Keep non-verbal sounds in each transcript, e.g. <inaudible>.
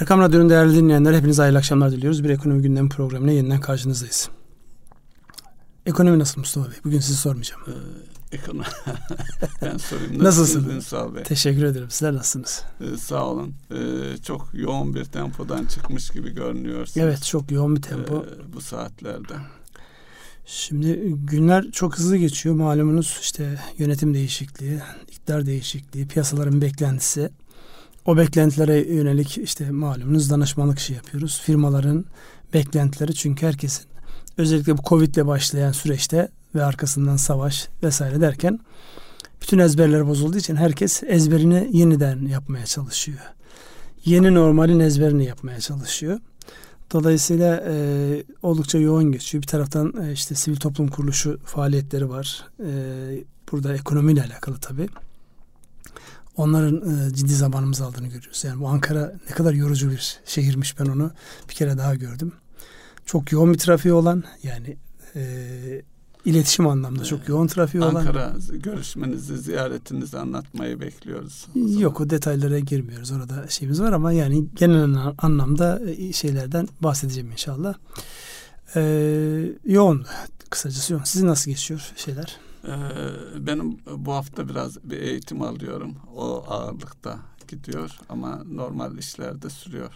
Erkam Radyo'nun değerli dinleyenler hepinize hayırlı akşamlar diliyoruz. Bir ekonomi gündemi programına yeniden karşınızdayız. Ekonomi nasıl Mustafa Bey? Bugün sizi sormayacağım. Ee, ekonomi. <laughs> ben sorayım. Nasılsın? Ünsal Bey? Teşekkür ederim. Sizler nasılsınız? Ee, sağ olun. Ee, çok yoğun bir tempodan çıkmış gibi görünüyorsunuz. Evet çok yoğun bir tempo. Ee, bu saatlerde. Şimdi günler çok hızlı geçiyor. Malumunuz işte yönetim değişikliği, iktidar değişikliği, piyasaların beklentisi. O beklentilere yönelik işte malumunuz danışmanlık işi yapıyoruz. Firmaların beklentileri çünkü herkesin özellikle bu Covid ile başlayan süreçte ve arkasından savaş vesaire derken bütün ezberler bozulduğu için herkes ezberini yeniden yapmaya çalışıyor. Yeni normalin ezberini yapmaya çalışıyor. Dolayısıyla e, oldukça yoğun geçiyor. Bir taraftan e, işte sivil toplum kuruluşu faaliyetleri var. E, burada ekonomiyle alakalı tabii. Onların e, ciddi zamanımızı aldığını görüyoruz. Yani bu Ankara ne kadar yorucu bir şehirmiş ben onu bir kere daha gördüm. Çok yoğun bir trafiği olan yani e, iletişim anlamda çok yoğun trafiği Ankara olan. Ankara görüşmenizi, ziyaretinizi anlatmayı bekliyoruz. O Yok o detaylara girmiyoruz. Orada şeyimiz var ama yani genel anlamda e, şeylerden bahsedeceğim inşallah. Ee, yoğun kısacası yoğun. Sizin nasıl geçiyor şeyler? Ee, benim bu hafta biraz bir eğitim alıyorum. O ağırlıkta gidiyor ama normal işlerde sürüyor.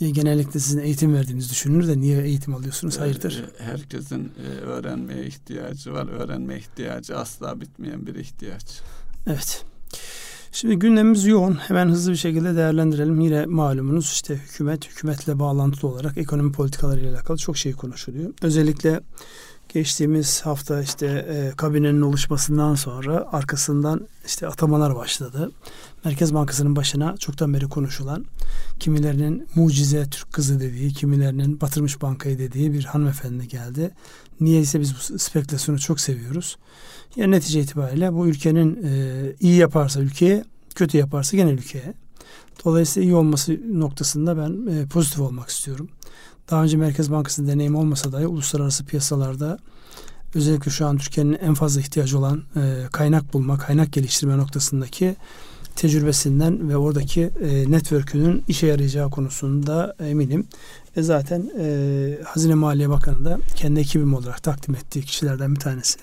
Ya genellikle sizin eğitim verdiğiniz düşünülür de niye eğitim alıyorsunuz? Hayırdır? Ee, herkesin e, öğrenmeye ihtiyacı var. Öğrenme ihtiyacı asla bitmeyen bir ihtiyaç. Evet. Şimdi gündemimiz yoğun. Hemen hızlı bir şekilde değerlendirelim. Yine malumunuz işte hükümet, hükümetle bağlantılı olarak ekonomi politikaları ile alakalı çok şey konuşuluyor. Özellikle geçtiğimiz hafta işte e, kabinenin oluşmasından sonra arkasından işte atamalar başladı. Merkez Bankası'nın başına çoktan beri konuşulan kimilerinin mucize Türk kızı dediği, kimilerinin batırmış bankayı dediği bir hanımefendi geldi. Niyeyse biz bu spekülasyonu çok seviyoruz. Yani netice itibariyle bu ülkenin e, iyi yaparsa ülkeye, kötü yaparsa genel ülkeye. Dolayısıyla iyi olması noktasında ben e, pozitif olmak istiyorum. Daha önce Merkez Bankası deneyim olmasa dahi uluslararası piyasalarda özellikle şu an Türkiye'nin en fazla ihtiyacı olan e, kaynak bulma, kaynak geliştirme noktasındaki tecrübesinden ve oradaki e, network'ünün işe yarayacağı konusunda eminim. Ve zaten e, Hazine Maliye Bakanı da kendi ekibim olarak takdim ettiği kişilerden bir tanesi.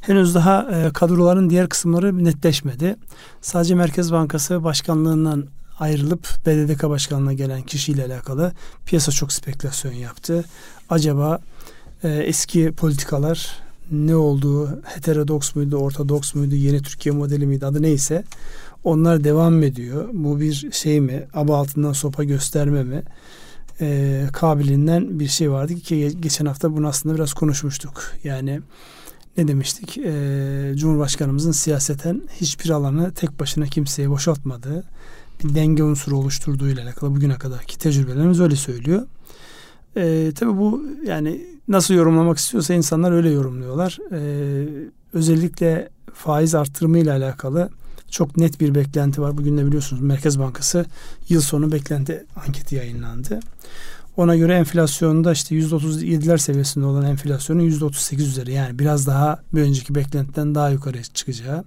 Henüz daha e, kadroların diğer kısımları netleşmedi. Sadece Merkez Bankası Başkanlığından ayrılıp BDDK Başkanlığı'na gelen kişiyle alakalı piyasa çok spekülasyon yaptı. Acaba e, eski politikalar ne olduğu, heterodoks muydu, ortodoks muydu, yeni Türkiye modeli miydi adı neyse onlar devam ediyor. Bu bir şey mi? Aba altından sopa gösterme mi? E, kabiliğinden bir şey vardı ki geçen hafta bunu aslında biraz konuşmuştuk. Yani ne demiştik? E, Cumhurbaşkanımızın siyaseten hiçbir alanı tek başına kimseye boşaltmadığı bir denge unsuru oluşturduğu ile alakalı bugüne kadarki tecrübelerimiz öyle söylüyor. E, tabii bu yani nasıl yorumlamak istiyorsa insanlar öyle yorumluyorlar. E, özellikle faiz artırımı ile alakalı çok net bir beklenti var. Bugün de biliyorsunuz Merkez Bankası yıl sonu beklenti anketi yayınlandı. Ona göre enflasyonda işte %37'ler seviyesinde olan enflasyonun %38 üzeri yani biraz daha bir önceki beklentiden daha yukarı çıkacağı.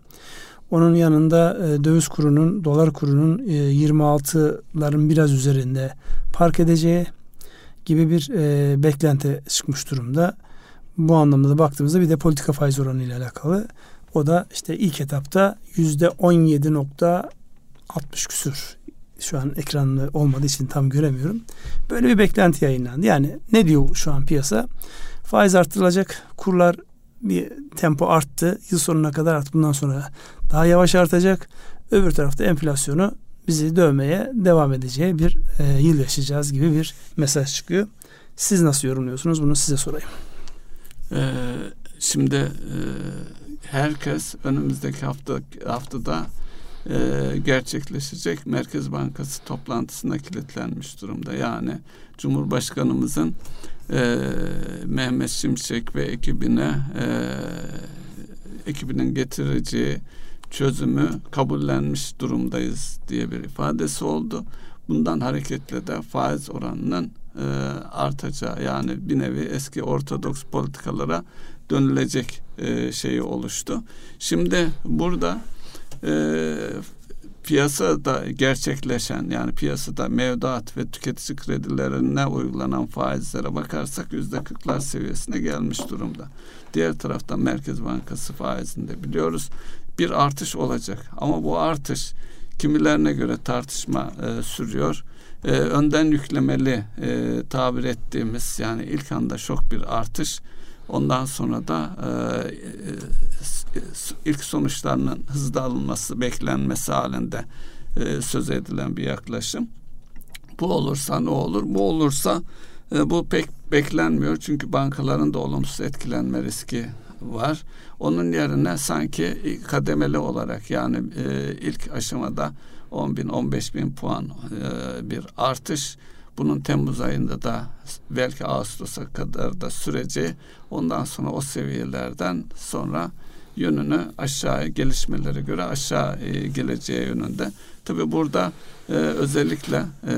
Onun yanında e, döviz kurunun, dolar kurunun e, 26'ların biraz üzerinde park edeceği gibi bir e, beklenti çıkmış durumda. Bu anlamda da baktığımızda bir de politika faiz oranı ile alakalı o da işte ilk etapta yüzde 17.60 küsür. Şu an ekranlı olmadığı için tam göremiyorum. Böyle bir beklenti yayınlandı. Yani ne diyor şu an piyasa? Faiz artırılacak. Kurlar bir tempo arttı. Yıl sonuna kadar arttı. Bundan sonra daha yavaş artacak. Öbür tarafta enflasyonu bizi dövmeye devam edeceği bir e, yıl yaşayacağız gibi bir mesaj çıkıyor. Siz nasıl yorumluyorsunuz? Bunu size sorayım. Ee, şimdi e, herkes önümüzdeki hafta haftada e, gerçekleşecek Merkez Bankası toplantısına kilitlenmiş durumda. Yani Cumhurbaşkanımızın e, Mehmet Şimşek ve ekibine e, ekibinin getireceği çözümü kabullenmiş durumdayız diye bir ifadesi oldu. Bundan hareketle de faiz oranının e, artacağı yani bir nevi eski ortodoks politikalara dönülecek e, şeyi oluştu. Şimdi burada e, piyasada gerçekleşen yani piyasada mevduat ve tüketici kredilerine uygulanan faizlere bakarsak yüzde kırklar seviyesine gelmiş durumda. Diğer taraftan Merkez Bankası faizinde biliyoruz bir artış olacak ama bu artış kimilerine göre tartışma e, sürüyor. E, önden yüklemeli e, tabir ettiğimiz yani ilk anda şok bir artış ondan sonra da e, e, ilk sonuçlarının hızlı alınması beklenmesi halinde e, söz edilen bir yaklaşım. Bu olursa ne olur? Bu olursa e, bu pek beklenmiyor çünkü bankaların da olumsuz etkilenme riski var. Onun yerine sanki kademeli olarak yani e, ilk aşamada 10 bin 15 bin puan e, bir artış bunun Temmuz ayında da belki Ağustos'a kadar da süreci ondan sonra o seviyelerden sonra yönünü aşağı gelişmelere göre aşağı e, geleceği yönünde. Tabi burada e, özellikle e,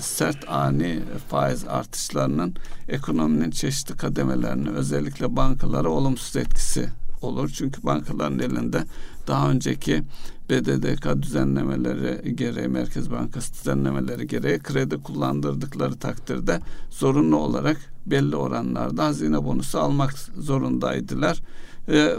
sert ani faiz artışlarının ekonominin çeşitli kademelerini özellikle bankalara olumsuz etkisi olur. Çünkü bankaların elinde daha önceki BDDK düzenlemeleri gereği, Merkez Bankası düzenlemeleri gereği kredi kullandırdıkları takdirde zorunlu olarak belli oranlarda hazine bonusu almak zorundaydılar. E,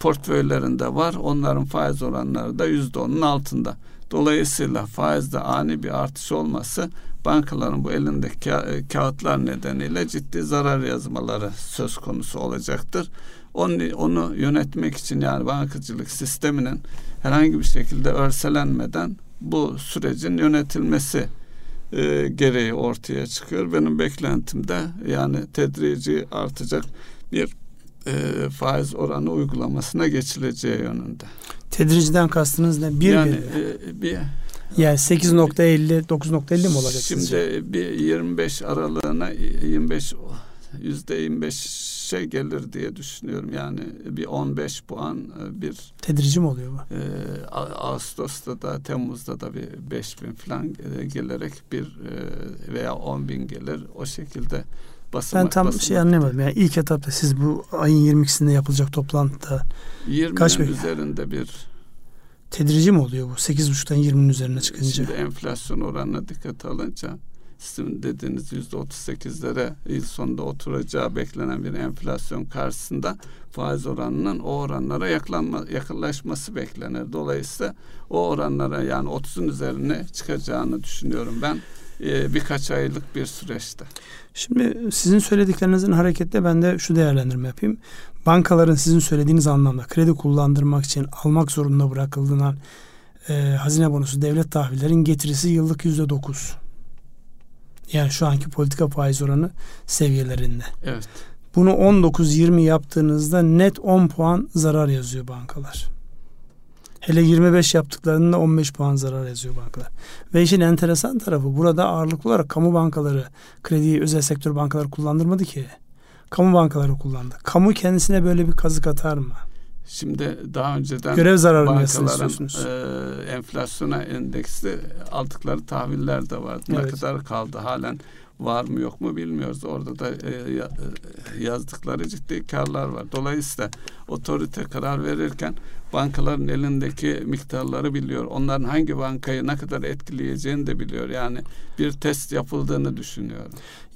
portföylerinde var. Onların faiz oranları da yüzde onun altında. Dolayısıyla faizde ani bir artış olması bankaların bu elindeki ka- kağıtlar nedeniyle ciddi zarar yazmaları söz konusu olacaktır. Onu, onu yönetmek için yani bankacılık sisteminin herhangi bir şekilde örselenmeden bu sürecin yönetilmesi e, gereği ortaya çıkıyor. Benim beklentim de yani tedrici artacak bir e, faiz oranı uygulamasına geçileceği yönünde. Tedriciden kastınız ne? Bir yani, bir. E, bir yani 8.50 9.50 mi olacak Şimdi sizce? bir 25 aralığına 25 yüzde 25'e gelir diye düşünüyorum. Yani bir 15 puan e, bir tedrici mi oluyor bu? E, Ağustos'ta da Temmuz'da da bir 5 bin falan gelerek bir e, veya 10 bin gelir. O şekilde basamak, Ben tam basamak. şey anlamadım. Yani ilk etapta siz bu ayın 22'sinde yapılacak toplantıda 20'nin kaç üzerinde bir tedrici mi oluyor bu? 8.5'tan 20'nin üzerine çıkınca. Şimdi enflasyon oranına dikkat alınca sizin dediğiniz yüzde otuz sekizlere yıl sonunda oturacağı beklenen bir enflasyon karşısında faiz oranının o oranlara yaklanma, yakınlaşması beklenir. Dolayısıyla o oranlara yani 30'un üzerine çıkacağını düşünüyorum ben e, birkaç aylık bir süreçte. Şimdi sizin söylediklerinizin hareketle ben de şu değerlendirme yapayım. Bankaların sizin söylediğiniz anlamda kredi kullandırmak için almak zorunda bırakıldığından e, hazine bonusu devlet tahvillerin getirisi yıllık yüzde dokuz. Yani şu anki politika faiz oranı seviyelerinde. Evet. Bunu 19-20 yaptığınızda net 10 puan zarar yazıyor bankalar. Hele 25 yaptıklarında 15 puan zarar yazıyor bankalar. Ve işin enteresan tarafı burada ağırlıklı olarak kamu bankaları krediyi özel sektör bankaları kullandırmadı ki. Kamu bankaları kullandı. Kamu kendisine böyle bir kazık atar mı? Şimdi daha önceden görev zararını istiyorsunuz. E, enflasyona endeksli aldıkları tahviller de vardı. Evet. Ne kadar kaldı halen var mı yok mu bilmiyoruz. Orada da e, e, yazdıkları ciddi karlar var. Dolayısıyla otorite karar verirken bankaların elindeki miktarları biliyor. Onların hangi bankayı ne kadar etkileyeceğini de biliyor. Yani bir test yapıldığını düşünüyorum.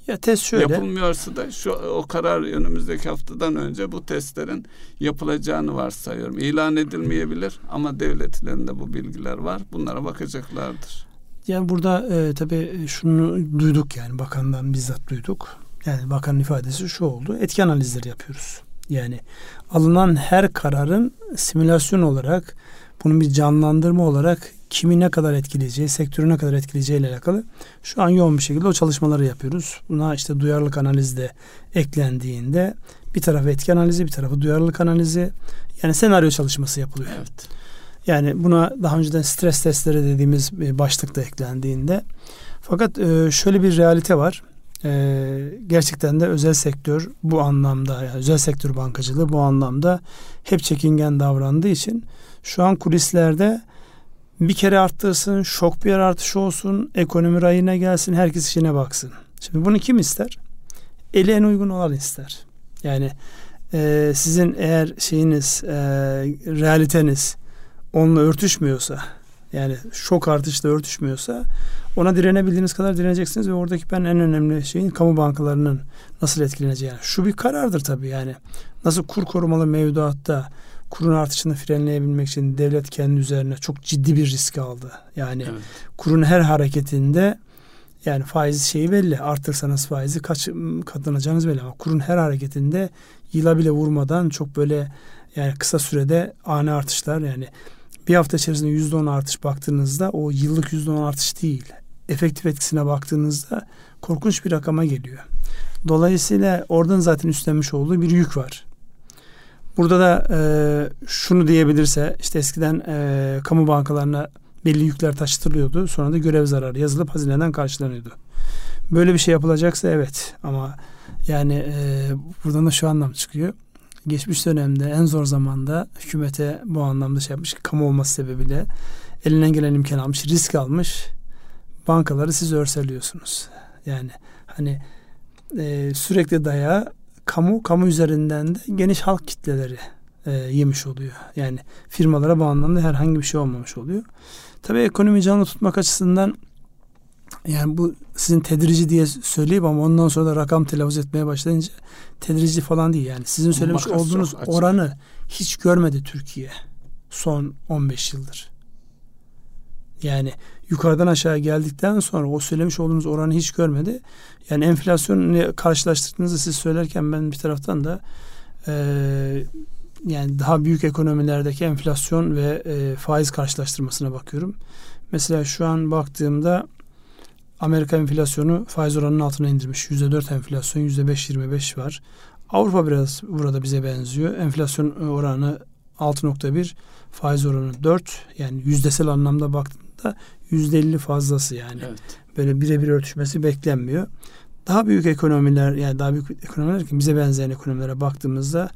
Ya test şöyle. Yapılmıyorsa da şu o karar önümüzdeki haftadan önce bu testlerin yapılacağını varsayıyorum. İlan edilmeyebilir ama devletlerinde bu bilgiler var. Bunlara bakacaklardır. Yani burada e, tabii şunu duyduk yani bakandan bizzat duyduk. Yani bakanın ifadesi şu oldu. Etki analizleri yapıyoruz. Yani alınan her kararın simülasyon olarak bunun bir canlandırma olarak kimi ne kadar etkileyeceği, sektörü ne kadar etkileyeceği ile alakalı şu an yoğun bir şekilde o çalışmaları yapıyoruz. Buna işte duyarlılık analizi de eklendiğinde bir tarafı etki analizi, bir tarafı duyarlılık analizi yani senaryo çalışması yapılıyor. Evet. Yani buna daha önceden stres testleri dediğimiz bir başlık da eklendiğinde fakat şöyle bir realite var. E, gerçekten de özel sektör bu anlamda yani özel sektör bankacılığı bu anlamda hep çekingen davrandığı için şu an kulislerde bir kere arttırsın, şok bir artış olsun, ekonomi rayına gelsin, herkes işine baksın. Şimdi bunu kim ister? Eli en uygun olan ister. Yani e, sizin eğer şeyiniz, e, realiteniz onunla örtüşmüyorsa yani şok artışla örtüşmüyorsa ona direnebildiğiniz kadar direneceksiniz ve oradaki ben en önemli şeyin kamu bankalarının nasıl etkileneceği. Yani şu bir karardır tabii yani. Nasıl kur korumalı mevduatta kurun artışını frenleyebilmek için devlet kendi üzerine çok ciddi bir risk aldı. Yani evet. kurun her hareketinde yani faiz şeyi belli. Artırsanız faizi kaç katlanacağınız belli ama kurun her hareketinde yıla bile vurmadan çok böyle yani kısa sürede ani artışlar yani bir hafta içerisinde yüzde on artış baktığınızda o yıllık yüzde on artış değil. Efektif etkisine baktığınızda korkunç bir rakama geliyor. Dolayısıyla oradan zaten üstlenmiş olduğu bir yük var. Burada da e, şunu diyebilirse işte eskiden e, kamu bankalarına belli yükler taşıtılıyordu. Sonra da görev zararı yazılıp hazineden karşılanıyordu. Böyle bir şey yapılacaksa evet ama yani e, buradan da şu anlam çıkıyor. Geçmiş dönemde en zor zamanda hükümete bu anlamda şey yapmış kamu olması sebebiyle elinden gelen imkan almış, risk almış bankaları siz örseliyorsunuz. Yani hani e, sürekli dayağı kamu, kamu üzerinden de geniş halk kitleleri e, yemiş oluyor. Yani firmalara bu anlamda herhangi bir şey olmamış oluyor. Tabii ekonomi canlı tutmak açısından yani bu sizin tedrici diye söyleyip ama ondan sonra da rakam telaffuz etmeye başlayınca tedrici falan değil yani. Sizin söylemiş Makas olduğunuz oranı hiç görmedi Türkiye son 15 yıldır. Yani yukarıdan aşağı geldikten sonra o söylemiş olduğunuz oranı hiç görmedi. Yani enflasyonu karşılaştırdığınızda siz söylerken ben bir taraftan da e, yani daha büyük ekonomilerdeki enflasyon ve e, faiz karşılaştırmasına bakıyorum. Mesela şu an baktığımda Amerika enflasyonu faiz oranının altına indirmiş. %4 enflasyon, %5-25 var. Avrupa biraz burada bize benziyor. Enflasyon oranı 6.1, faiz oranı 4. Yani yüzdesel anlamda baktığında %50 fazlası yani. Evet. Böyle birebir örtüşmesi beklenmiyor. Daha büyük ekonomiler yani daha büyük ekonomiler ki bize benzeyen ekonomilere baktığımızda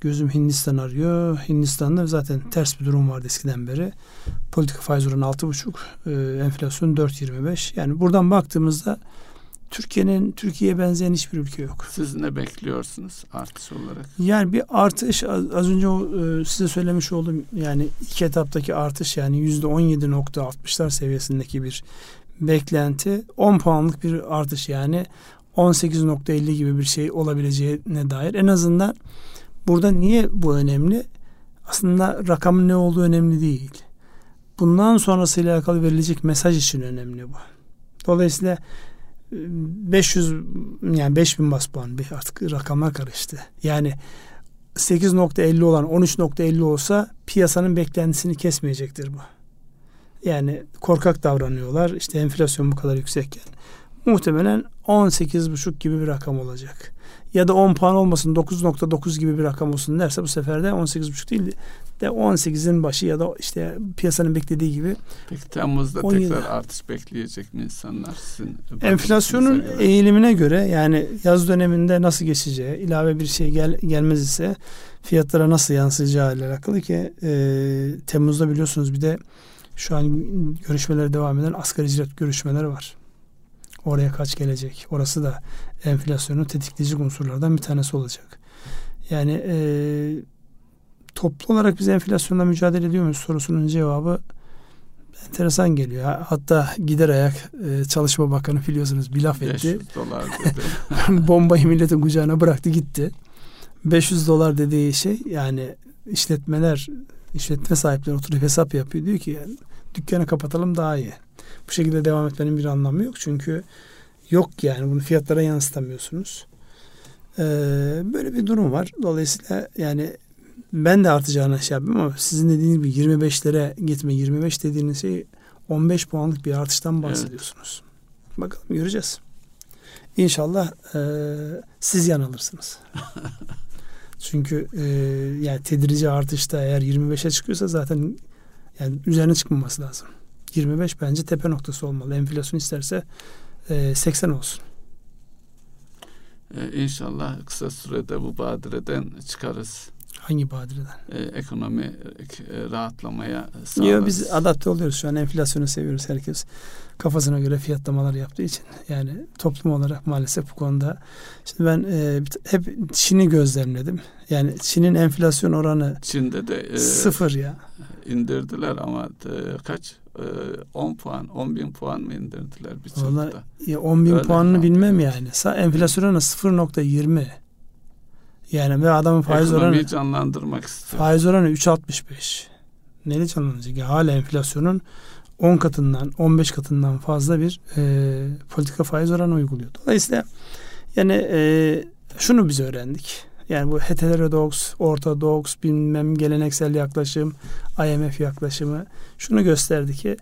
Gözüm Hindistan arıyor. Hindistan'da zaten ters bir durum vardı eskiden beri. Politika faiz oranı 6,5, e, enflasyon 4,25. Yani buradan baktığımızda Türkiye'nin Türkiye'ye benzeyen hiçbir ülke yok. Siz ne bekliyorsunuz artış olarak? Yani bir artış az önce e, size söylemiş olduğum yani iki etaptaki artış yani yüzde 17.60'lar seviyesindeki bir beklenti 10 puanlık bir artış yani 18.50 gibi bir şey olabileceğine dair en azından Burada niye bu önemli? Aslında rakamın ne olduğu önemli değil. Bundan sonrasıyla alakalı verilecek mesaj için önemli bu. Dolayısıyla 500 yani 5000 bas puan bir artık rakamlar karıştı. Yani 8.50 olan 13.50 olsa piyasanın beklentisini kesmeyecektir bu. Yani korkak davranıyorlar. İşte enflasyon bu kadar yüksekken muhtemelen 18,5 gibi bir rakam olacak ya da 10 puan olmasın 9.9 gibi bir rakam olsun derse bu sefer de 18.5 değil de 18'in başı ya da işte piyasanın beklediği gibi. Peki Temmuz'da 17. tekrar artış bekleyecek mi insanlar? Sizin Enflasyonun göre? eğilimine göre yani yaz döneminde nasıl geçeceği, ilave bir şey gel, gelmez ise fiyatlara nasıl yansıyacağı ile alakalı ki e, Temmuz'da biliyorsunuz bir de şu an görüşmeler devam eden asgari ücret görüşmeleri var. Oraya kaç gelecek? Orası da enflasyonu tetikleyici unsurlardan bir tanesi olacak. Yani e, toplu olarak biz enflasyonla mücadele ediyor muyuz sorusunun cevabı enteresan geliyor. Hatta gider ayak e, Çalışma Bakanı biliyorsunuz bir laf etti. dolar dedi. <laughs> Bombayı milletin kucağına bıraktı gitti. 500 dolar dediği şey yani işletmeler işletme sahipleri oturup hesap yapıyor. Diyor ki yani, dükkanı kapatalım daha iyi. Bu şekilde devam etmenin bir anlamı yok. Çünkü yok yani bunu fiyatlara yansıtamıyorsunuz. Ee, böyle bir durum var. Dolayısıyla yani ben de artacağını şey yapıyorum ama sizin dediğiniz gibi 25'lere gitme. 25 dediğiniz şey 15 puanlık bir artıştan bahsediyorsunuz. Evet. Bakalım göreceğiz. İnşallah e, siz yanılırsınız. <laughs> Çünkü e, yani tedirici artışta eğer 25'e çıkıyorsa zaten yani üzerine çıkmaması lazım. 25 bence tepe noktası olmalı. Enflasyon isterse e, 80 olsun. Ee, inşallah kısa sürede bu badireden çıkarız. Hangi badireden? E, ekonomi e, rahatlamaya sağlar. Yok biz adapte oluyoruz şu an enflasyonu seviyoruz herkes kafasına göre fiyatlamalar yaptığı için yani toplum olarak maalesef bu konuda şimdi ben e, hep Çin'i gözlemledim yani Çin'in enflasyon oranı Çin'de de e, sıfır ya indirdiler ama e, kaç 10 e, puan 10 bin puan mı indirdiler bir? Ya 10 bin Öyle puanını bilmem yani. Enflasyon oranı 0.20. Yani ve adamın faiz Ekonomiyi oranı canlandırmak istiyor. Faiz oranı 3.65. Neyle canlanacak? Ya hala enflasyonun 10 katından 15 katından fazla bir e, politika faiz oranı uyguluyor. Dolayısıyla yani e, şunu biz öğrendik. Yani bu heterodoks, ortodoks, bilmem geleneksel yaklaşım, IMF yaklaşımı şunu gösterdi ki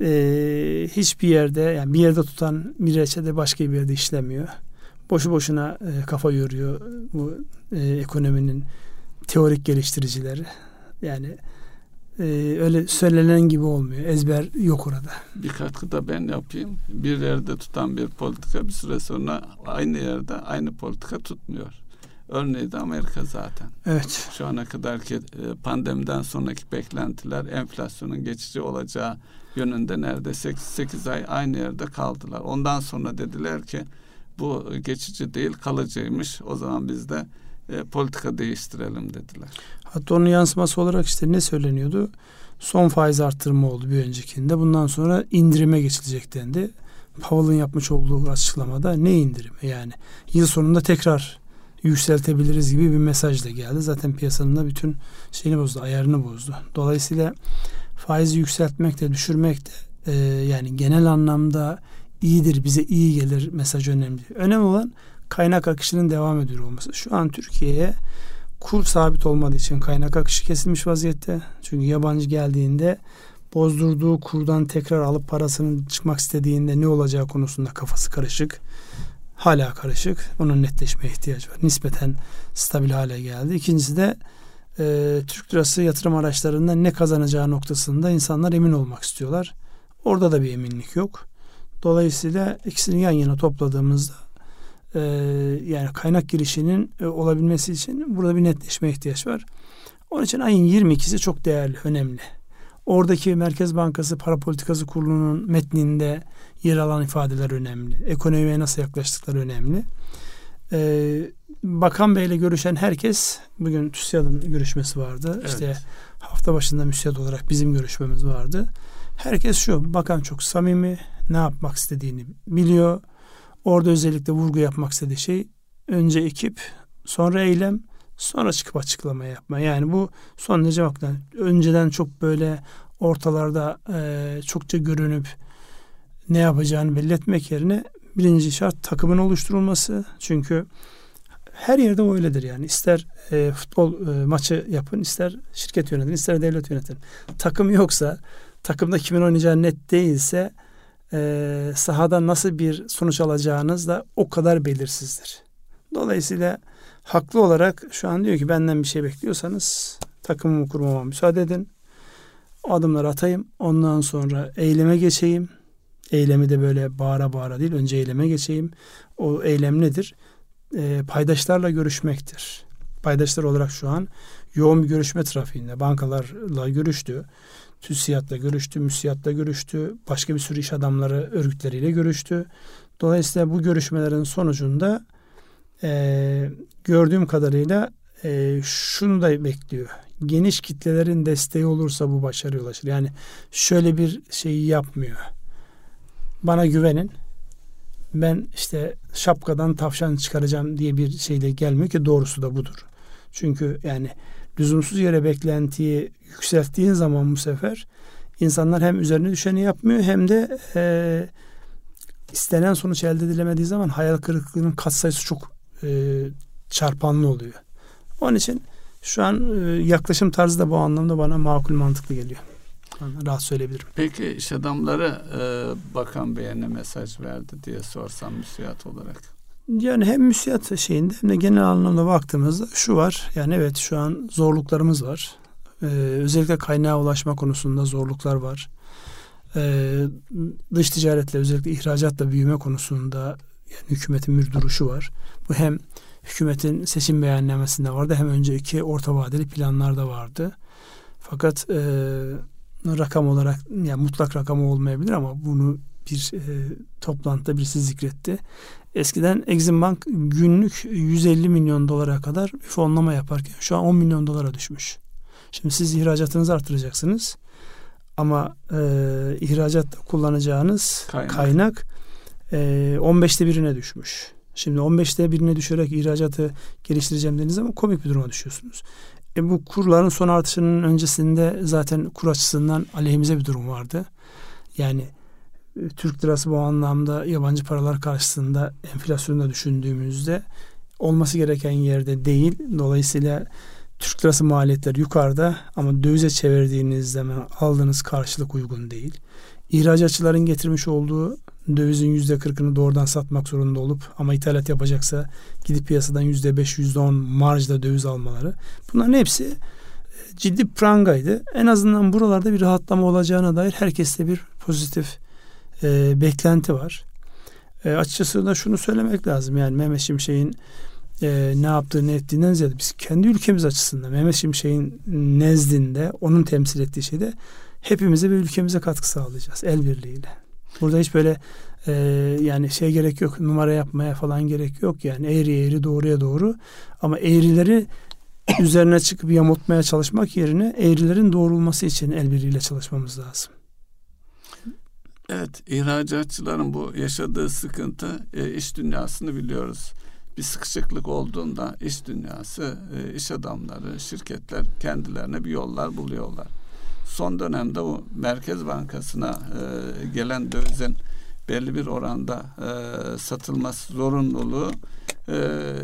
e, hiçbir yerde yani bir yerde tutan bir reçete başka bir yerde işlemiyor. Boşu boşuna e, kafa yoruyor bu e, ekonominin teorik geliştiricileri. Yani e, öyle söylenen gibi olmuyor. Ezber yok orada. Bir katkı da ben yapayım. Bir yerde tutan bir politika bir süre sonra aynı yerde aynı politika tutmuyor. Örneği de Amerika zaten. Evet. Şu ana kadar ki e, pandemiden sonraki beklentiler enflasyonun geçici olacağı yönünde neredeyse 8 ay aynı yerde kaldılar. Ondan sonra dediler ki bu geçici değil kalıcıymış. O zaman biz de e, politika değiştirelim dediler. Hatta onun yansıması olarak işte ne söyleniyordu? Son faiz arttırma oldu bir öncekinde. Bundan sonra indirime geçilecek dendi. Powell'ın yapmış olduğu açıklamada ne indirimi yani? Yıl sonunda tekrar yükseltebiliriz gibi bir mesaj da geldi. Zaten piyasanın da bütün şeyini bozdu, ayarını bozdu. Dolayısıyla faizi yükseltmek de düşürmek de e, yani genel anlamda iyidir, bize iyi gelir mesaj önemli. Önemli olan kaynak akışının devam ediyor olması. Şu an Türkiye'ye kur sabit olmadığı için kaynak akışı kesilmiş vaziyette. Çünkü yabancı geldiğinde bozdurduğu kurdan tekrar alıp parasını çıkmak istediğinde ne olacağı konusunda kafası karışık. Hala karışık. Onun netleşmeye ihtiyacı var. Nispeten stabil hale geldi. İkincisi de e, Türk lirası yatırım araçlarında ne kazanacağı noktasında insanlar emin olmak istiyorlar. Orada da bir eminlik yok. Dolayısıyla ikisini yan yana topladığımızda e, yani kaynak girişinin e, olabilmesi için burada bir netleşme ihtiyaç var. Onun için ayın 22'si çok değerli, önemli. Oradaki Merkez Bankası Para Politikası Kurulu'nun metninde yer alan ifadeler önemli. Ekonomiye nasıl yaklaştıkları önemli. Ee, Bakan Bey ile görüşen herkes bugün TÜSİAD'ın görüşmesi vardı. Evet. İşte hafta başında müsait olarak bizim görüşmemiz vardı. Herkes şu, bakan çok samimi, ne yapmak istediğini biliyor. Orada özellikle vurgu yapmak istediği şey önce ekip, sonra eylem, sonra çıkıp açıklama yapma. Yani bu son derece baktan önceden çok böyle ortalarda e, çokça görünüp ne yapacağını belli etmek yerine birinci şart takımın oluşturulması. Çünkü her yerde o öyledir yani. İster e, futbol e, maçı yapın, ister şirket yönetin, ister devlet yönetin. Takım yoksa, takımda kimin oynayacağı net değilse e, sahada nasıl bir sonuç alacağınız da o kadar belirsizdir. Dolayısıyla haklı olarak şu an diyor ki benden bir şey bekliyorsanız takımımı kurmama müsaade edin. O adımları atayım. Ondan sonra eyleme geçeyim. Eylemi de böyle bağıra bağıra değil. Önce eyleme geçeyim. O eylem nedir? E, paydaşlarla görüşmektir. Paydaşlar olarak şu an yoğun bir görüşme trafiğinde bankalarla görüştü. TÜSİAD'la görüştü, MÜSİAD'la görüştü, başka bir sürü iş adamları örgütleriyle görüştü. Dolayısıyla bu görüşmelerin sonucunda e, gördüğüm kadarıyla e, şunu da bekliyor. Geniş kitlelerin desteği olursa bu başarıya ulaşır. Yani şöyle bir şeyi yapmıyor. Bana güvenin. Ben işte şapkadan tavşan çıkaracağım diye bir şeyle gelmiyor ki doğrusu da budur. Çünkü yani lüzumsuz yere beklentiyi yükselttiğin zaman bu sefer insanlar hem üzerine düşeni yapmıyor hem de e, istenen sonuç elde edilemediği zaman hayal kırıklığının katsayısı çok e, çarpanlı oluyor. Onun için şu an e, yaklaşım tarzı da bu anlamda bana makul mantıklı geliyor. Rahat söyleyebilirim. Peki iş adamları e, Bakan Bey'e ne mesaj verdi diye sorsam müsiyat olarak. Yani hem müsiyat şeyinde hem de genel anlamda baktığımızda şu var. Yani evet şu an zorluklarımız var. Ee, özellikle kaynağa ulaşma konusunda zorluklar var. Ee, dış ticaretle özellikle ihracatla büyüme konusunda yani hükümetin bir duruşu var. Bu hem hükümetin seçim beyannamesinde vardı. Hem önceki orta vadeli planlarda vardı. Fakat e, rakam olarak yani mutlak rakam olmayabilir ama bunu bir e, toplantıda birisi zikretti. Eskiden Exim Bank günlük 150 milyon dolara kadar fonlama yaparken şu an 10 milyon dolara düşmüş. Şimdi siz ihracatınızı artıracaksınız. Ama e, ihracatta kullanacağınız kaynak, kaynak e, 15'te birine düşmüş. Şimdi 15'te birine düşerek ihracatı geliştireceğim dediğiniz zaman komik bir duruma düşüyorsunuz. E, bu kurların son artışının öncesinde zaten kur açısından aleyhimize bir durum vardı. Yani Türk lirası bu anlamda yabancı paralar karşısında enflasyonu da düşündüğümüzde olması gereken yerde değil. Dolayısıyla Türk lirası maliyetleri yukarıda ama dövize çevirdiğiniz zaman aldığınız karşılık uygun değil. İhracatçıların getirmiş olduğu dövizin yüzde kırkını doğrudan satmak zorunda olup ama ithalat yapacaksa gidip piyasadan yüzde beş, yüzde on marjda döviz almaları. Bunların hepsi e, ciddi prangaydı. En azından buralarda bir rahatlama olacağına dair herkeste bir pozitif e, beklenti var. E, açıkçası da şunu söylemek lazım. Yani Mehmet Şimşek'in e, ne yaptığı ne ettiğinden ziyade biz kendi ülkemiz açısından Mehmet Şimşek'in nezdinde onun temsil ettiği şeyde hepimize ve ülkemize katkı sağlayacağız el birliğiyle. Burada hiç böyle e, yani şey gerek yok numara yapmaya falan gerek yok yani eğri eğri doğruya doğru ama eğrileri üzerine çıkıp yamultmaya çalışmak yerine eğrilerin doğrulması için el birliğiyle çalışmamız lazım. Evet, ihracatçıların bu yaşadığı sıkıntı e, iş dünyasını biliyoruz. Bir sıkışıklık olduğunda iş dünyası, e, iş adamları, şirketler kendilerine bir yollar buluyorlar. Son dönemde o Merkez Bankası'na e, gelen dövizin belli bir oranda e, satılması zorunluluğu e,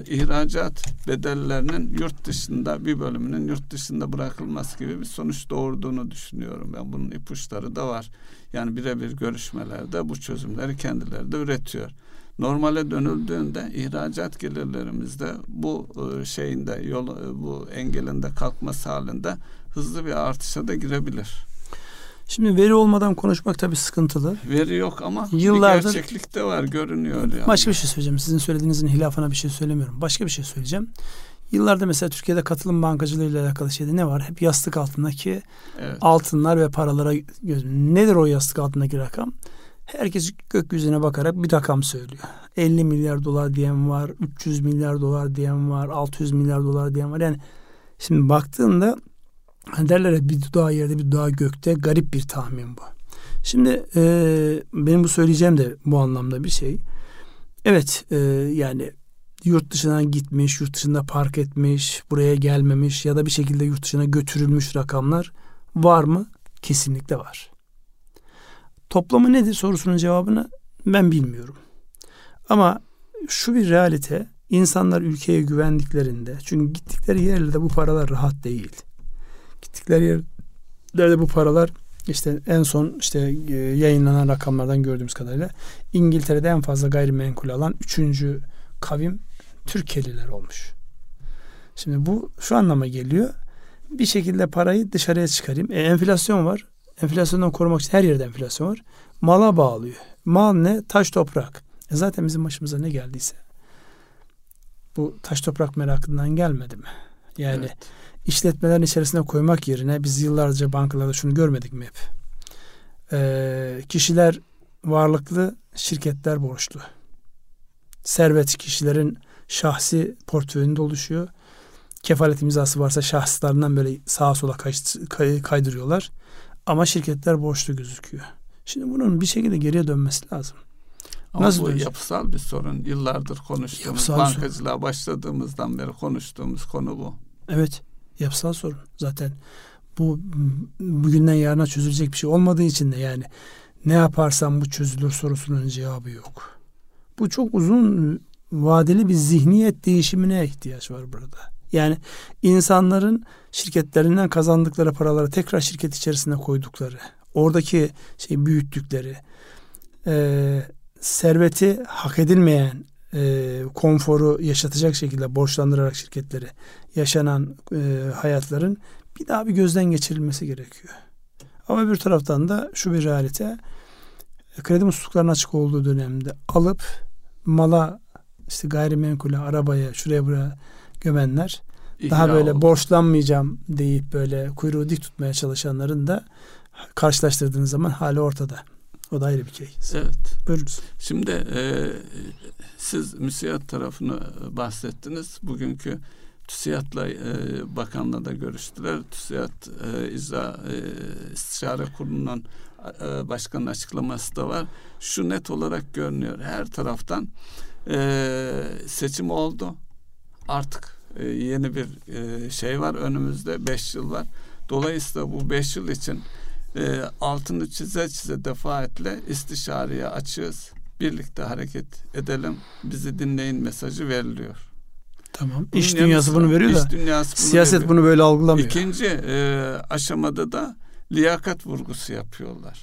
ihracat bedellerinin yurt dışında bir bölümünün yurt dışında bırakılması gibi bir sonuç doğurduğunu düşünüyorum. Ben bunun ipuçları da var. Yani birebir görüşmelerde bu çözümleri kendileri de üretiyor. Normale dönüldüğünde ihracat gelirlerimizde bu e, şeyinde yol e, bu engelinde kalkması halinde hızlı bir artışa da girebilir. Şimdi veri olmadan konuşmak tabii sıkıntılı. Veri yok ama Yıllardır, bir gerçeklik de var görünüyor yani. Başka bir şey söyleyeceğim. Sizin söylediğinizin hilafına bir şey söylemiyorum. Başka bir şey söyleyeceğim. Yıllarda mesela Türkiye'de katılım bankacılığı ile alakalı şeyde ne var? Hep yastık altındaki evet. altınlar ve paralara göz. Nedir o yastık altındaki rakam? Herkes gökyüzüne bakarak bir rakam söylüyor. 50 milyar dolar diyen var, 300 milyar dolar diyen var, 600 milyar dolar diyen var. Yani şimdi baktığında hani derler ya bir dudağı yerde bir dudağı gökte garip bir tahmin bu. Şimdi e, benim bu söyleyeceğim de bu anlamda bir şey. Evet e, yani yurt dışına gitmiş, yurt dışında park etmiş, buraya gelmemiş ya da bir şekilde yurt dışına götürülmüş rakamlar var mı? Kesinlikle var. Toplamı nedir sorusunun cevabını ben bilmiyorum. Ama şu bir realite insanlar ülkeye güvendiklerinde çünkü gittikleri yerlerde bu paralar rahat değil. Gittikleri yerlerde bu paralar işte en son işte e, yayınlanan rakamlardan gördüğümüz kadarıyla İngiltere'de en fazla gayrimenkul alan üçüncü kavim Türkeliler olmuş. Şimdi bu şu anlama geliyor. Bir şekilde parayı dışarıya çıkarayım. E, enflasyon var. Enflasyondan korumak için her yerde enflasyon var. Mala bağlıyor. Mal ne? Taş toprak. E zaten bizim başımıza ne geldiyse bu taş toprak merakından gelmedi mi? Yani evet. İşletmelerin içerisine koymak yerine biz yıllarca bankalarda şunu görmedik mi hep? Ee, kişiler varlıklı, şirketler borçlu. Servet kişilerin şahsi portföyünde oluşuyor. Kefalet imzası varsa şahıslarından böyle sağa sola kaydırıyorlar. Ama şirketler borçlu gözüküyor. Şimdi bunun bir şekilde geriye dönmesi lazım. Ama Nasıl bu dönecek? yapısal bir sorun. Yıllardır konuştuğumuz, yapısal bankacılığa sorun. başladığımızdan beri konuştuğumuz konu bu. Evet, yapısal sorun. Zaten bu bugünden yarına çözülecek bir şey olmadığı için de yani ne yaparsam bu çözülür sorusunun cevabı yok. Bu çok uzun vadeli bir zihniyet değişimine ihtiyaç var burada. Yani insanların şirketlerinden kazandıkları paraları tekrar şirket içerisine koydukları, oradaki şey büyüttükleri, e, serveti hak edilmeyen e, konforu yaşatacak şekilde borçlandırarak şirketleri yaşanan e, hayatların bir daha bir gözden geçirilmesi gerekiyor. Ama bir taraftan da şu bir realite kredi musluklarının açık olduğu dönemde alıp mala işte gayrimenkule, arabaya, şuraya buraya gömenler İhya daha böyle oldu. borçlanmayacağım deyip böyle kuyruğu dik tutmaya çalışanların da karşılaştırdığınız zaman hali ortada. O da ayrı bir case. Evet. Buyurunuz. Şimdi e, siz müsiyat tarafını bahsettiniz. Bugünkü TÜSİAD'la e, bakanla da görüştüler. TÜSİAD e, İcra e, İstişare Kurulu'nun e, başkanın açıklaması da var. Şu net olarak görünüyor. Her taraftan e, seçim oldu. Artık e, yeni bir e, şey var önümüzde. Beş yıl var. Dolayısıyla bu beş yıl için e, altını çize çize defaatle istişareye açığız. Birlikte hareket edelim. Bizi dinleyin mesajı veriliyor. Tamam. Bunun İş dünyası bunu veriyor da dünyası bunu siyaset veriyor. bunu böyle algılamıyor. İkinci e, aşamada da liyakat vurgusu yapıyorlar.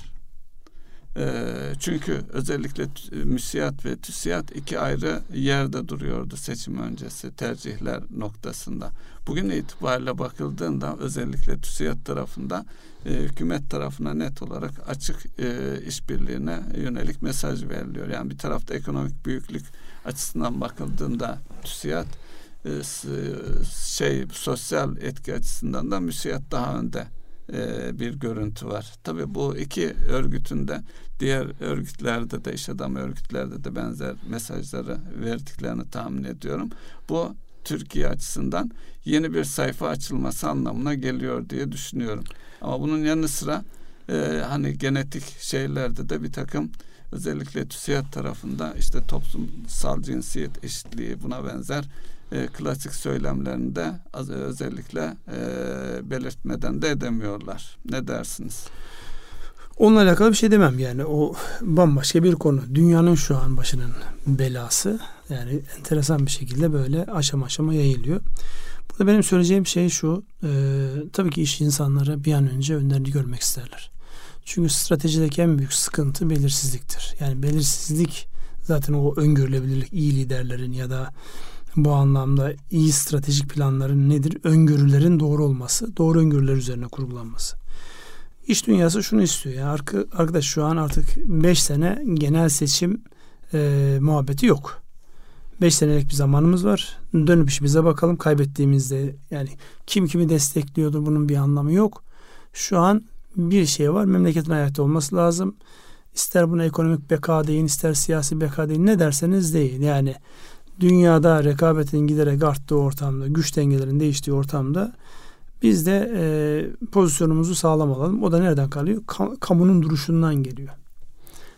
E, çünkü özellikle tü- müsiyat ve TÜSİAD iki ayrı yerde duruyordu seçim öncesi tercihler noktasında. Bugün itibariyle bakıldığında özellikle TÜSİAD tarafında e, hükümet tarafına net olarak açık e, işbirliğine yönelik mesaj veriliyor. Yani bir tarafta ekonomik büyüklük açısından bakıldığında TÜSİAD e, s- şey sosyal etki açısından da müsiyat daha önde e, bir görüntü var. Tabii bu iki örgütün de diğer örgütlerde de iş adamı örgütlerde de benzer mesajları verdiklerini tahmin ediyorum. Bu Türkiye açısından yeni bir sayfa açılması anlamına geliyor diye düşünüyorum. Ama bunun yanı sıra e, hani genetik şeylerde de bir takım özellikle TÜSİAD tarafında işte toplumsal cinsiyet eşitliği buna benzer e, klasik söylemlerinde az, özellikle e, belirtmeden de edemiyorlar. Ne dersiniz? Onunla alakalı bir şey demem yani. O bambaşka bir konu. Dünyanın şu an başının belası. Yani enteresan bir şekilde böyle aşama aşama yayılıyor. Burada benim söyleyeceğim şey şu. E, tabii ki iş insanları bir an önce önlerini görmek isterler. Çünkü stratejideki en büyük sıkıntı belirsizliktir. Yani belirsizlik zaten o öngörülebilirlik iyi liderlerin ya da bu anlamda iyi stratejik planların nedir? Öngörülerin doğru olması, doğru öngörüler üzerine kurgulanması. İş dünyası şunu istiyor. Yani arka- arkadaş şu an artık 5 sene genel seçim e, muhabbeti yok. 5 senelik bir zamanımız var. Dönüp işimize bakalım. Kaybettiğimizde yani kim kimi destekliyordu bunun bir anlamı yok. Şu an bir şey var. Memleketin ayakta olması lazım. İster buna ekonomik beka deyin, ister siyasi beka deyin. Ne derseniz deyin. Yani dünyada rekabetin giderek arttığı ortamda, güç dengelerin değiştiği ortamda biz de e, pozisyonumuzu sağlam alalım. O da nereden kalıyor? Ka- kamunun duruşundan geliyor.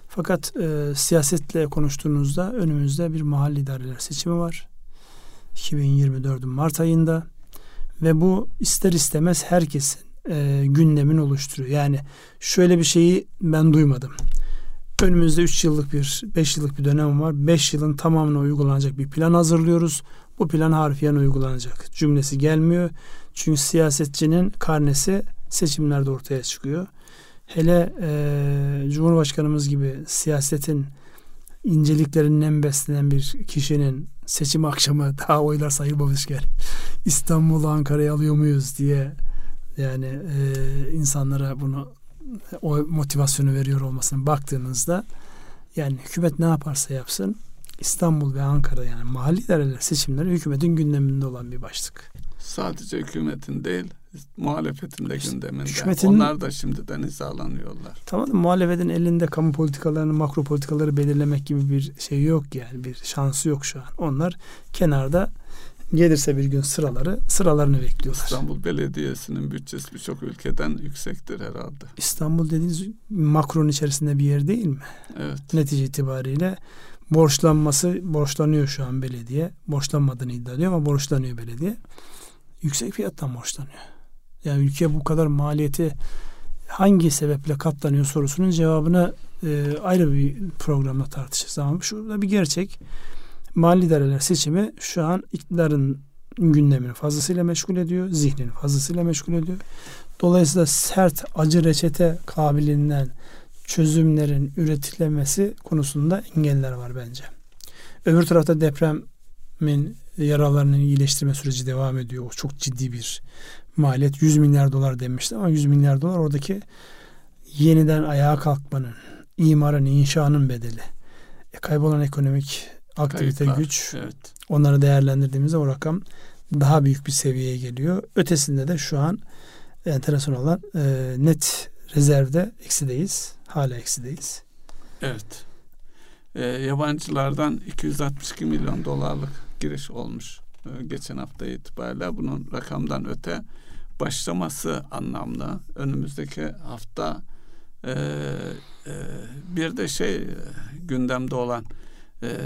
Fakat e, siyasetle konuştuğunuzda önümüzde bir mahalli idareler seçimi var. 2024'ün Mart ayında ve bu ister istemez herkesin e, gündemini oluşturuyor. Yani şöyle bir şeyi ben duymadım. Önümüzde 3 yıllık bir 5 yıllık bir dönem var. 5 yılın tamamına uygulanacak bir plan hazırlıyoruz. Bu plan harfiyen uygulanacak. Cümlesi gelmiyor. Çünkü siyasetçinin karnesi seçimlerde ortaya çıkıyor. Hele e, Cumhurbaşkanımız gibi siyasetin inceliklerinden beslenen bir kişinin seçim akşamı <laughs> daha oylar sayılmamışken İstanbul'u Ankara'ya alıyor muyuz diye yani e, insanlara bunu o motivasyonu veriyor olmasına baktığınızda yani hükümet ne yaparsa yapsın İstanbul ve Ankara yani mahalli idareler seçimleri hükümetin gündeminde olan bir başlık. Sadece hükümetin değil, muhalefetin de gündeminde. hükümetin- Onlar da şimdiden hizalanıyorlar. Tamam da muhalefetin elinde kamu politikalarını, makro politikaları belirlemek gibi bir şey yok yani. Bir şansı yok şu an. Onlar kenarda gelirse bir gün sıraları sıralarını bekliyorlar. İstanbul Belediyesi'nin bütçesi birçok ülkeden yüksektir herhalde. İstanbul dediğiniz makronun içerisinde bir yer değil mi? Evet. Netice itibariyle borçlanması borçlanıyor şu an belediye. Borçlanmadığını iddia ediyor ama borçlanıyor belediye. Yüksek fiyattan borçlanıyor. Yani ülke bu kadar maliyeti hangi sebeple katlanıyor sorusunun cevabını e, ayrı bir programda tartışırız. Ama şurada bir gerçek. Mali idareler seçimi şu an iktidarın gündemini fazlasıyla meşgul ediyor. Zihnini fazlasıyla meşgul ediyor. Dolayısıyla sert acı reçete kabiliğinden çözümlerin üretilemesi konusunda engeller var bence. Öbür tarafta depremin yaralarının iyileştirme süreci devam ediyor. O çok ciddi bir maliyet. 100 milyar dolar demişti ama 100 milyar dolar oradaki yeniden ayağa kalkmanın, imarın, inşanın bedeli. E, kaybolan ekonomik aktivite Kayıplar, güç Evet. onları değerlendirdiğimizde o rakam daha büyük bir seviyeye geliyor. Ötesinde de şu an enteresan olan e, net rezervde eksideyiz. Hala eksideyiz. Evet. Ee, yabancılardan 262 milyon dolarlık giriş olmuş e, geçen hafta itibariyle. Bunun rakamdan öte başlaması anlamlı. Önümüzdeki hafta e, e, bir de şey e, gündemde olan e,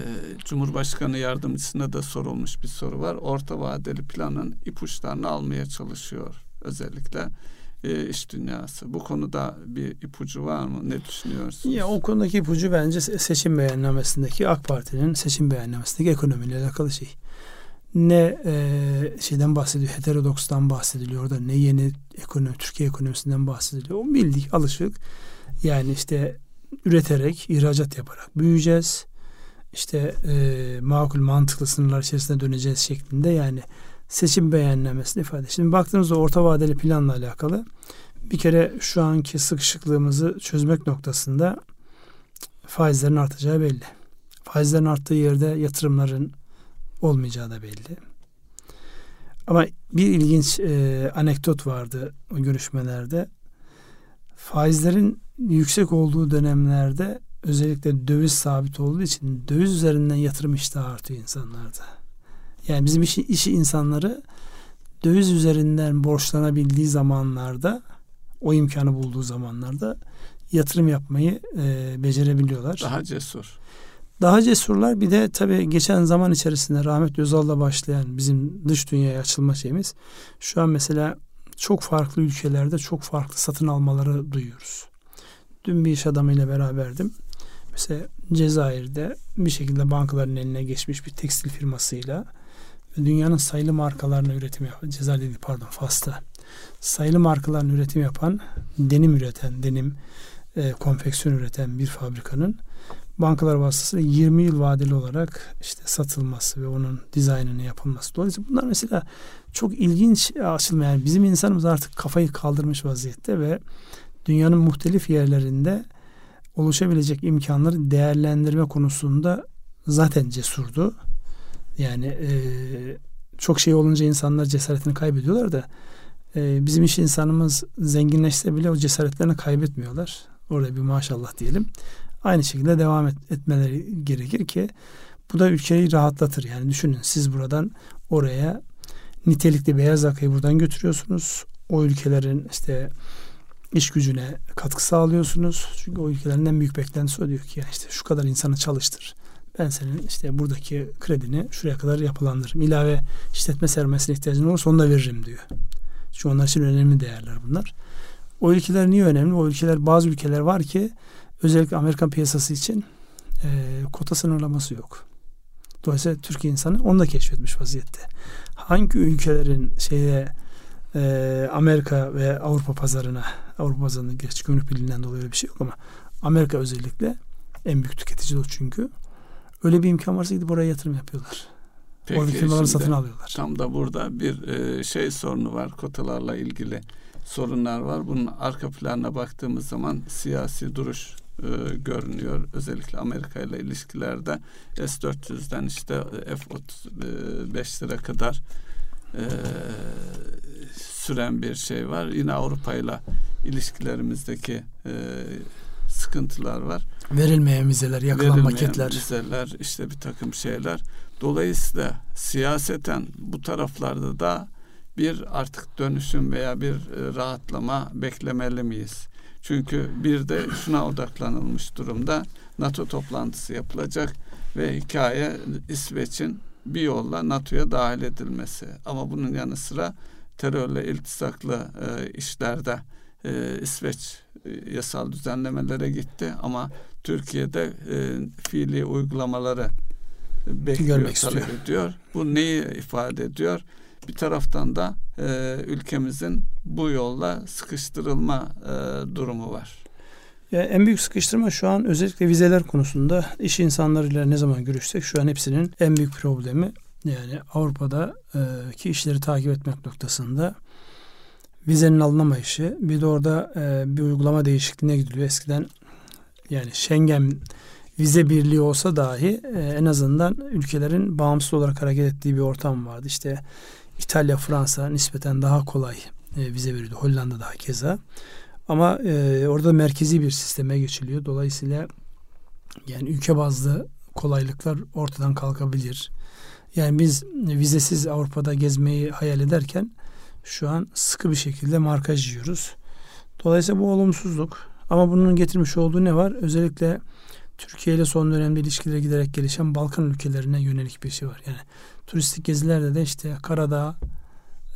Cumhurbaşkanı yardımcısına da sorulmuş bir soru var. Orta vadeli planın ipuçlarını almaya çalışıyor özellikle e, iş dünyası. Bu konuda bir ipucu var mı? Ne düşünüyorsunuz? Ya o konudaki ipucu bence se- seçim beyannamesindeki AK Parti'nin seçim beyannamesindeki ekonomiyle alakalı şey. Ne e, şeyden bahsediyor, heterodokstan bahsediliyor da ne yeni ekonomi, Türkiye ekonomisinden bahsediliyor. O bildik, alışık. Yani işte üreterek, ihracat yaparak büyüyeceğiz. İşte e, makul, mantıklı sınırlar içerisinde döneceğiz şeklinde yani seçim beyannamesini ifade. Şimdi baktığımızda orta vadeli planla alakalı bir kere şu anki sıkışıklığımızı çözmek noktasında faizlerin artacağı belli. Faizlerin arttığı yerde yatırımların olmayacağı da belli. Ama bir ilginç e, anekdot vardı o görüşmelerde. Faizlerin yüksek olduğu dönemlerde özellikle döviz sabit olduğu için döviz üzerinden yatırım iştahı artıyor insanlarda. Yani bizim işi, işi insanları döviz üzerinden borçlanabildiği zamanlarda o imkanı bulduğu zamanlarda yatırım yapmayı e, becerebiliyorlar. Daha cesur. Daha cesurlar bir de tabii geçen zaman içerisinde rahmetli Özal'la başlayan bizim dış dünyaya açılma şeyimiz şu an mesela çok farklı ülkelerde çok farklı satın almaları duyuyoruz. Dün bir iş adamıyla beraberdim. Mesela Cezayir'de bir şekilde bankaların eline geçmiş bir tekstil firmasıyla dünyanın sayılı markalarına üretim yapan Cezayir değil pardon Fas'ta sayılı markaların üretim yapan denim üreten denim e, konfeksiyon üreten bir fabrikanın bankalar vasıtasıyla 20 yıl vadeli olarak işte satılması ve onun dizaynını yapılması. Dolayısıyla bunlar mesela çok ilginç açılma. Yani bizim insanımız artık kafayı kaldırmış vaziyette ve dünyanın muhtelif yerlerinde oluşabilecek imkanları değerlendirme konusunda zaten cesurdu. Yani e, çok şey olunca insanlar cesaretini kaybediyorlar da e, bizim iş insanımız zenginleşse bile o cesaretlerini kaybetmiyorlar. Orada bir maşallah diyelim. Aynı şekilde devam et, etmeleri gerekir ki bu da ülkeyi rahatlatır. Yani düşünün siz buradan oraya nitelikli beyaz yakayı buradan götürüyorsunuz. O ülkelerin işte iş gücüne katkı sağlıyorsunuz. Çünkü o ülkelerin en büyük beklentisi o diyor ki yani işte şu kadar insanı çalıştır. Ben senin işte buradaki kredini şuraya kadar yapılandırırım. İlave işletme sermayesine ihtiyacın olursa onu da veririm diyor. Çünkü onlar için önemli değerler bunlar. O ülkeler niye önemli? O ülkeler bazı ülkeler var ki özellikle Amerikan piyasası için e, kota sınırlaması yok. Dolayısıyla Türkiye insanı onu da keşfetmiş vaziyette. Hangi ülkelerin şeye e, Amerika ve Avrupa pazarına Avrupa pazarında gerçi gümrük birliğinden dolayı öyle bir şey yok ama Amerika özellikle en büyük tüketici o çünkü. Öyle bir imkan varsa gidip oraya yatırım yapıyorlar. Peki, Orada firmaları satın alıyorlar. Tam da burada bir e, şey sorunu var kotalarla ilgili sorunlar var. Bunun arka planına baktığımız zaman siyasi duruş e, görünüyor. Özellikle Amerika ile ilişkilerde S-400'den işte F-35'lere kadar e, süren bir şey var. Yine Avrupa ile ilişkilerimizdeki e, sıkıntılar var. Verilmeyen vizeler, yakılan Verilmeyen maketler. vizeler, işte bir takım şeyler. Dolayısıyla siyaseten bu taraflarda da bir artık dönüşüm veya bir e, rahatlama beklemeli miyiz? Çünkü bir de şuna odaklanılmış durumda. NATO toplantısı yapılacak ve hikaye İsveç'in bir yolla NATO'ya dahil edilmesi. Ama bunun yanı sıra terörle iltisaklı e, işlerde e, İsveç e, yasal düzenlemelere gitti ama Türkiye'de e, fiili uygulamaları bekliyor, Görmek talep istiyor. ediyor. Bu neyi ifade ediyor? Bir taraftan da e, ülkemizin bu yolla sıkıştırılma e, durumu var. Ya en büyük sıkıştırma şu an özellikle vizeler konusunda iş insanlarıyla ne zaman görüşsek şu an hepsinin en büyük problemi yani Avrupa'daki işleri takip etmek noktasında vizenin alınamayışı bir de orada e, bir uygulama değişikliğine gidiliyor. Eskiden yani Schengen vize birliği olsa dahi e, en azından ülkelerin bağımsız olarak hareket ettiği bir ortam vardı. İşte İtalya, Fransa nispeten daha kolay e, vize veriyordu. Hollanda daha keza. Ama e, orada merkezi bir sisteme geçiliyor. Dolayısıyla yani ülke bazlı kolaylıklar ortadan kalkabilir. Yani biz vizesiz Avrupa'da gezmeyi hayal ederken şu an sıkı bir şekilde markaj yiyoruz. Dolayısıyla bu olumsuzluk. Ama bunun getirmiş olduğu ne var? Özellikle Türkiye ile son dönemde ilişkileri giderek gelişen Balkan ülkelerine yönelik bir şey var. Yani turistik gezilerde de işte Karadağ,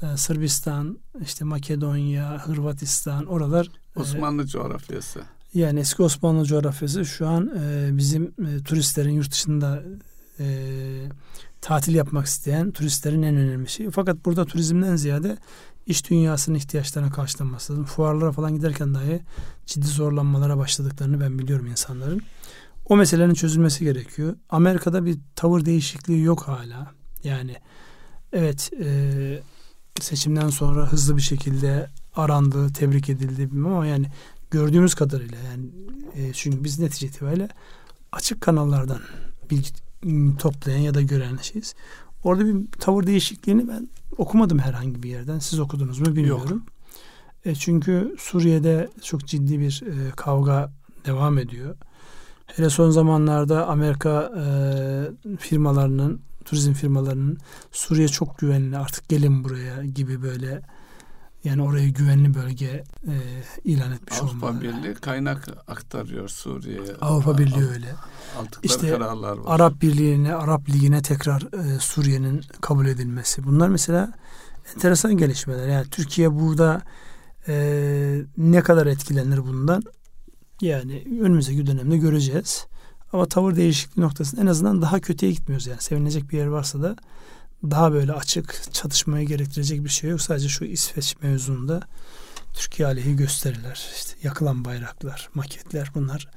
e, Sırbistan, işte Makedonya, Hırvatistan oralar e, Osmanlı e, coğrafyası. Yani eski Osmanlı coğrafyası şu an e, bizim e, turistlerin yurt dışında e, tatil yapmak isteyen turistlerin en önemli şeyi. Fakat burada turizmden ziyade iş dünyasının ihtiyaçlarına karşılanması lazım. Fuarlara falan giderken dahi ciddi zorlanmalara başladıklarını ben biliyorum insanların. O meselenin çözülmesi gerekiyor. Amerika'da bir tavır değişikliği yok hala. Yani evet e, seçimden sonra hızlı bir şekilde arandı, tebrik edildi bilmem ama yani gördüğümüz kadarıyla yani e, çünkü biz netice itibariyle açık kanallardan bilgi toplayan ya da gören şeyiz. Orada bir tavır değişikliğini ben okumadım herhangi bir yerden. Siz okudunuz mu bilmiyorum. E, çünkü Suriye'de çok ciddi bir e, kavga devam ediyor. Hele son zamanlarda Amerika e, firmalarının, turizm firmalarının Suriye çok güvenli artık gelin buraya gibi böyle yani orayı güvenli bölge e, ilan etmiş Avrupa olmaları. Birliği kaynak aktarıyor Suriye'ye. Avrupa Birliği öyle. Altıkları işte kararlar var. Arap Birliği'ne, Arap Ligi'ne tekrar e, Suriye'nin kabul edilmesi. Bunlar mesela enteresan gelişmeler. Yani Türkiye burada e, ne kadar etkilenir bundan? Yani önümüzdeki dönemde göreceğiz. Ama tavır değişikliği noktasında en azından daha kötüye gitmiyoruz. Yani sevinecek bir yer varsa da daha böyle açık çatışmaya gerektirecek bir şey yok. Sadece şu İsveç mevzunda Türkiye aleyhi gösteriler, işte yakılan bayraklar, maketler bunlar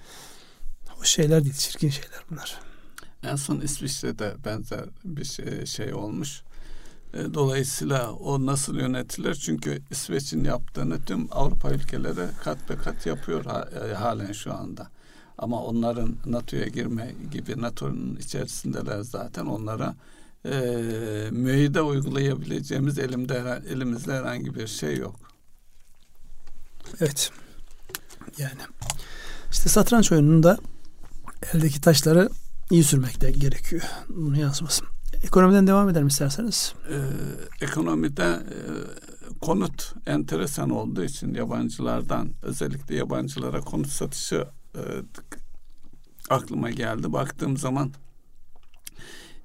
o şeyler değil, çirkin şeyler bunlar. En son İsviçre'de benzer bir şey, şey olmuş. E, dolayısıyla o nasıl yönetilir? Çünkü İsveç'in yaptığını tüm Avrupa ülkeleri kat be kat yapıyor e, halen şu anda. Ama onların NATO'ya girme gibi NATO'nun içerisindeler zaten onlara e, müeyyide uygulayabileceğimiz elimde elimizde herhangi bir şey yok. Evet. Yani işte satranç oyununda eldeki taşları iyi sürmek de gerekiyor. Bunu yansımasın. Ekonomiden devam edelim isterseniz. Ee, ekonomide e, konut enteresan olduğu için yabancılardan özellikle yabancılara konut satışı e, aklıma geldi. Baktığım zaman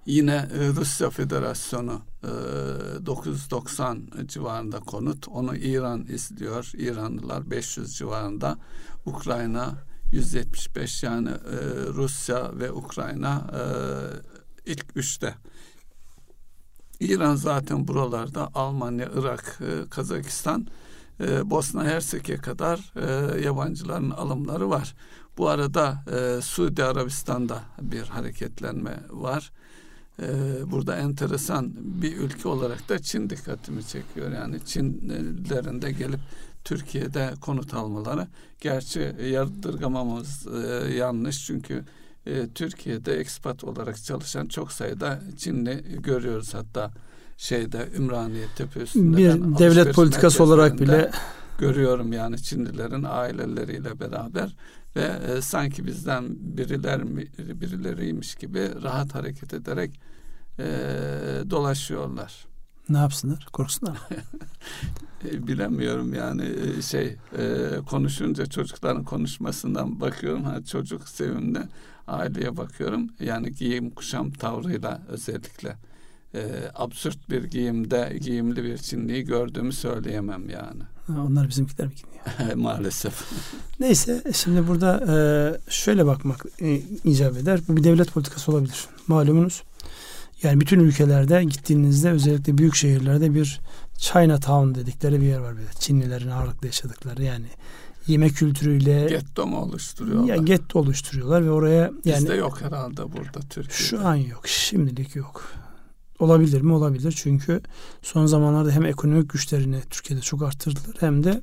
yine e, Rusya Federasyonu e, 990 civarında konut. Onu İran izliyor. İranlılar 500 civarında. Ukrayna 175 yani e, Rusya ve Ukrayna e, ilk üçte. İran zaten buralarda Almanya, Irak, e, Kazakistan, e, Bosna Hersek'e kadar e, yabancıların alımları var. Bu arada e, Suudi Arabistan'da bir hareketlenme var. E, burada enteresan bir ülke olarak da Çin dikkatimi çekiyor. Yani Çinlilerin de gelip Türkiye'de konut almaları. Gerçi yadırgamamız e, yanlış çünkü e, Türkiye'de ekspat olarak çalışan çok sayıda Çinli görüyoruz hatta şeyde Ümraniye Tepesi'nde bir devlet politikası olarak bile görüyorum yani Çinlilerin aileleriyle beraber ve e, sanki bizden biriler birileriymiş gibi rahat hareket ederek e, dolaşıyorlar. Ne yapsınlar? Korksunlar <laughs> e, Bilemiyorum yani e, şey e, konuşunca çocukların konuşmasından bakıyorum ha çocuk sevimli aileye bakıyorum yani giyim kuşam tavrıyla özellikle e, absürt bir giyimde giyimli bir Çinliyi gördüğümü söyleyemem yani. Onlar bizimkiler mi giyiyor? <laughs> Maalesef. Neyse şimdi burada e, şöyle bakmak e, icap eder. Bu bir devlet politikası olabilir. Malumunuz yani bütün ülkelerde gittiğinizde özellikle büyük şehirlerde bir Chinatown dedikleri bir yer var. Böyle. Çinlilerin ağırlıklı yaşadıkları yani yemek kültürüyle getto mu oluşturuyorlar? Ya getto oluşturuyorlar ve oraya yani Bizde yok herhalde burada Türkiye'de. Şu an yok. Şimdilik yok. Olabilir mi? Olabilir. Çünkü son zamanlarda hem ekonomik güçlerini Türkiye'de çok arttırdılar hem de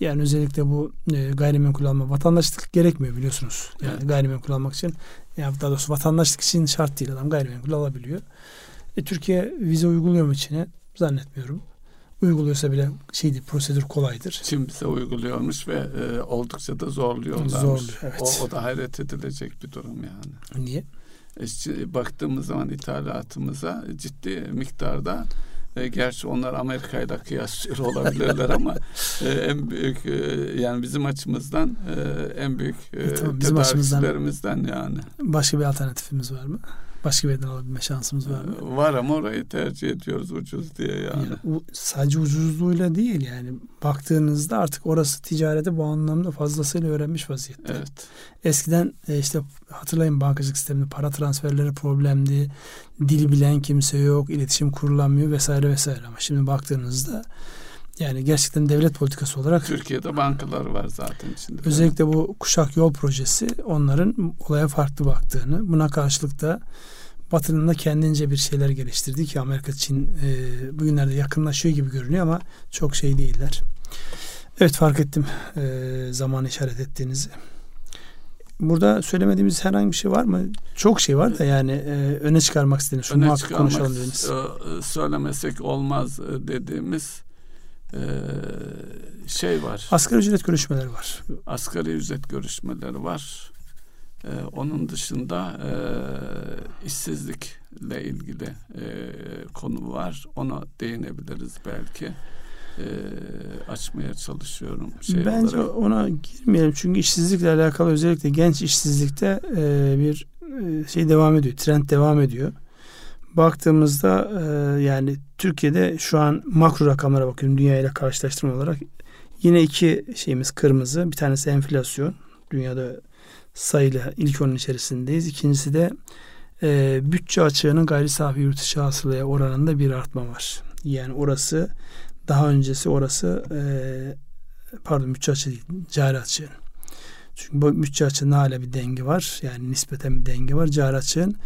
yani özellikle bu e, gayrimenkul alma vatandaşlık gerekmiyor biliyorsunuz. Yani evet. gayrimenkul almak için yani daha doğrusu vatandaşlık için şart değil adam gayrimenkul alabiliyor. E, Türkiye vize uyguluyor mu içine? Zannetmiyorum. Uyguluyorsa bile şeydi prosedür kolaydır. Çin bize uyguluyormuş ve e, oldukça da zorluyorlarmış. Zorluyor, evet. o, o da hayret edilecek bir durum yani. Niye? Baktığımız zaman ithalatımıza ciddi miktarda e, gerçi onlar Amerika ile kıyaslıyor <laughs> olabilirler ama e, en büyük e, yani bizim açımızdan en büyük e, tamam, bizim açımızdan yani. Başka bir alternatifimiz var mı? Başka bir yerden alabilme şansımız var mı? Var ama orayı tercih ediyoruz ucuz diye yani. yani sadece ucuzluğuyla değil yani. Baktığınızda artık orası ticarete bu anlamda fazlasıyla öğrenmiş vaziyette. Evet. Eskiden e, işte hatırlayın bankacılık sisteminde para transferleri problemdi. Dil bilen kimse yok, iletişim kurulamıyor vesaire vesaire. Ama şimdi baktığınızda yani gerçekten devlet politikası olarak Türkiye'de bankalar var zaten içinde. Özellikle bu kuşak yol projesi onların olaya farklı baktığını, buna karşılık da Batı'nın da kendince bir şeyler geliştirdi ki Amerika Çin e, bugünlerde yakınlaşıyor gibi görünüyor ama çok şey değiller. Evet fark ettim e, zaman işaret ettiğinizi. Burada söylemediğimiz herhangi bir şey var mı? Çok şey var da yani e, öne çıkarmak istediğiniz. Şunu öne çıkarmak, konuşalım dediniz. E, söylemesek olmaz e, dediğimiz e, şey var. Asgari ücret görüşmeleri var. Asgari ücret görüşmeleri var. Ee, onun dışında e, işsizlikle ilgili e, konu var. Ona değinebiliriz belki. E, açmaya çalışıyorum. Şey Bence olarak. ona girmeyelim. Çünkü işsizlikle alakalı özellikle genç işsizlikte e, bir e, şey devam ediyor. Trend devam ediyor. Baktığımızda e, yani Türkiye'de şu an makro rakamlara bakıyorum dünya ile karşılaştırma olarak. Yine iki şeyimiz kırmızı. Bir tanesi enflasyon. Dünyada sayıyla ilk onun içerisindeyiz. İkincisi de e, bütçe açığının gayri safi yurt içi hasılaya oranında bir artma var. Yani orası daha öncesi orası e, pardon bütçe açığı değil cari açığın. Çünkü bu bütçe açığında hala bir denge var. Yani nispeten bir denge var. Cari açığın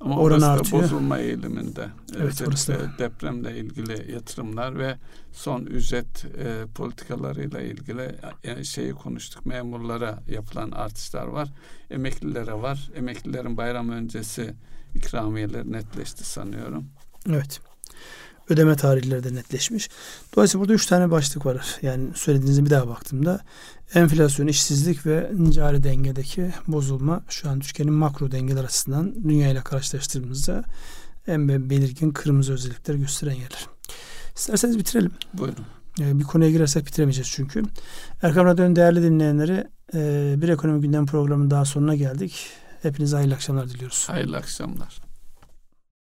ama oranı artıyor. bozulma eğiliminde. Evet, orası da. depremle ilgili yatırımlar ve son ücret e, politikalarıyla ilgili yani şeyi konuştuk. Memurlara yapılan artışlar var. Emeklilere var. Emeklilerin bayram öncesi ikramiyeleri netleşti sanıyorum. Evet. Ödeme tarihleri de netleşmiş. Dolayısıyla burada üç tane başlık var. Yani söylediğinize bir daha baktığımda enflasyon, işsizlik ve cari dengedeki bozulma şu an Türkiye'nin makro dengeler açısından dünya ile karşılaştırdığımızda en belirgin kırmızı özellikler gösteren yerler. İsterseniz bitirelim. Buyurun. Ee, bir konuya girersek bitiremeyeceğiz çünkü. Erkam Radyo'nun değerli dinleyenleri e, bir ekonomi gündem programının daha sonuna geldik. Hepinize hayırlı akşamlar diliyoruz. Hayırlı akşamlar.